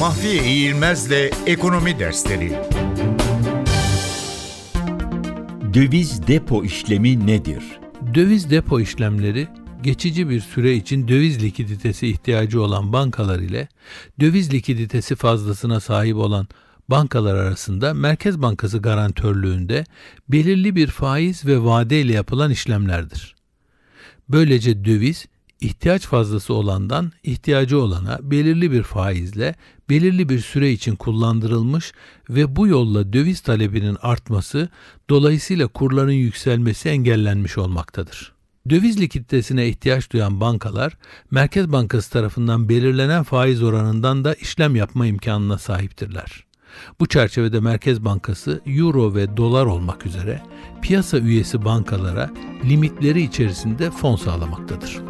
Mahfiye İğilmez'le Ekonomi Dersleri Döviz depo işlemi nedir? Döviz depo işlemleri geçici bir süre için döviz likiditesi ihtiyacı olan bankalar ile döviz likiditesi fazlasına sahip olan bankalar arasında Merkez Bankası garantörlüğünde belirli bir faiz ve vade ile yapılan işlemlerdir. Böylece döviz ihtiyaç fazlası olandan ihtiyacı olana belirli bir faizle belirli bir süre için kullandırılmış ve bu yolla döviz talebinin artması dolayısıyla kurların yükselmesi engellenmiş olmaktadır. Döviz likiditesine ihtiyaç duyan bankalar Merkez Bankası tarafından belirlenen faiz oranından da işlem yapma imkanına sahiptirler. Bu çerçevede Merkez Bankası euro ve dolar olmak üzere piyasa üyesi bankalara limitleri içerisinde fon sağlamaktadır.